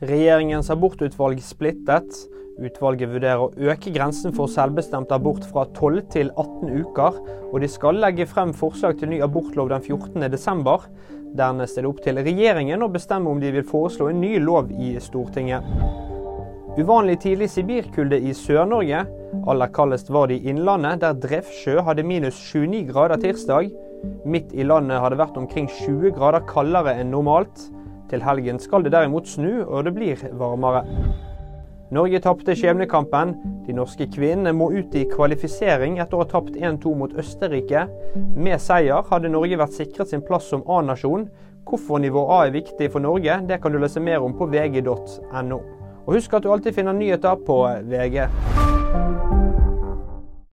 Regjeringens abortutvalg splittet. Utvalget vurderer å øke grensen for selvbestemt abort fra 12 til 18 uker, og de skal legge frem forslag til ny abortlov den 14.12. Dernest er det opp til regjeringen å bestemme om de vil foreslå en ny lov i Stortinget. Uvanlig tidlig sibirkulde i Sør-Norge. Aller kaldest var det i Innlandet, der Drevsjø hadde minus 29 grader tirsdag. Midt i landet har det vært omkring 20 grader kaldere enn normalt. Til helgen skal det derimot snu, og det blir varmere. Norge tapte skjebnekampen. De norske kvinnene må ut i kvalifisering etter å ha tapt 1-2 mot Østerrike. Med seier hadde Norge vært sikret sin plass som A-nasjon. Hvorfor nivå A er viktig for Norge, det kan du lese mer om på vg.no. Og husk at du alltid finner nyheter på VG.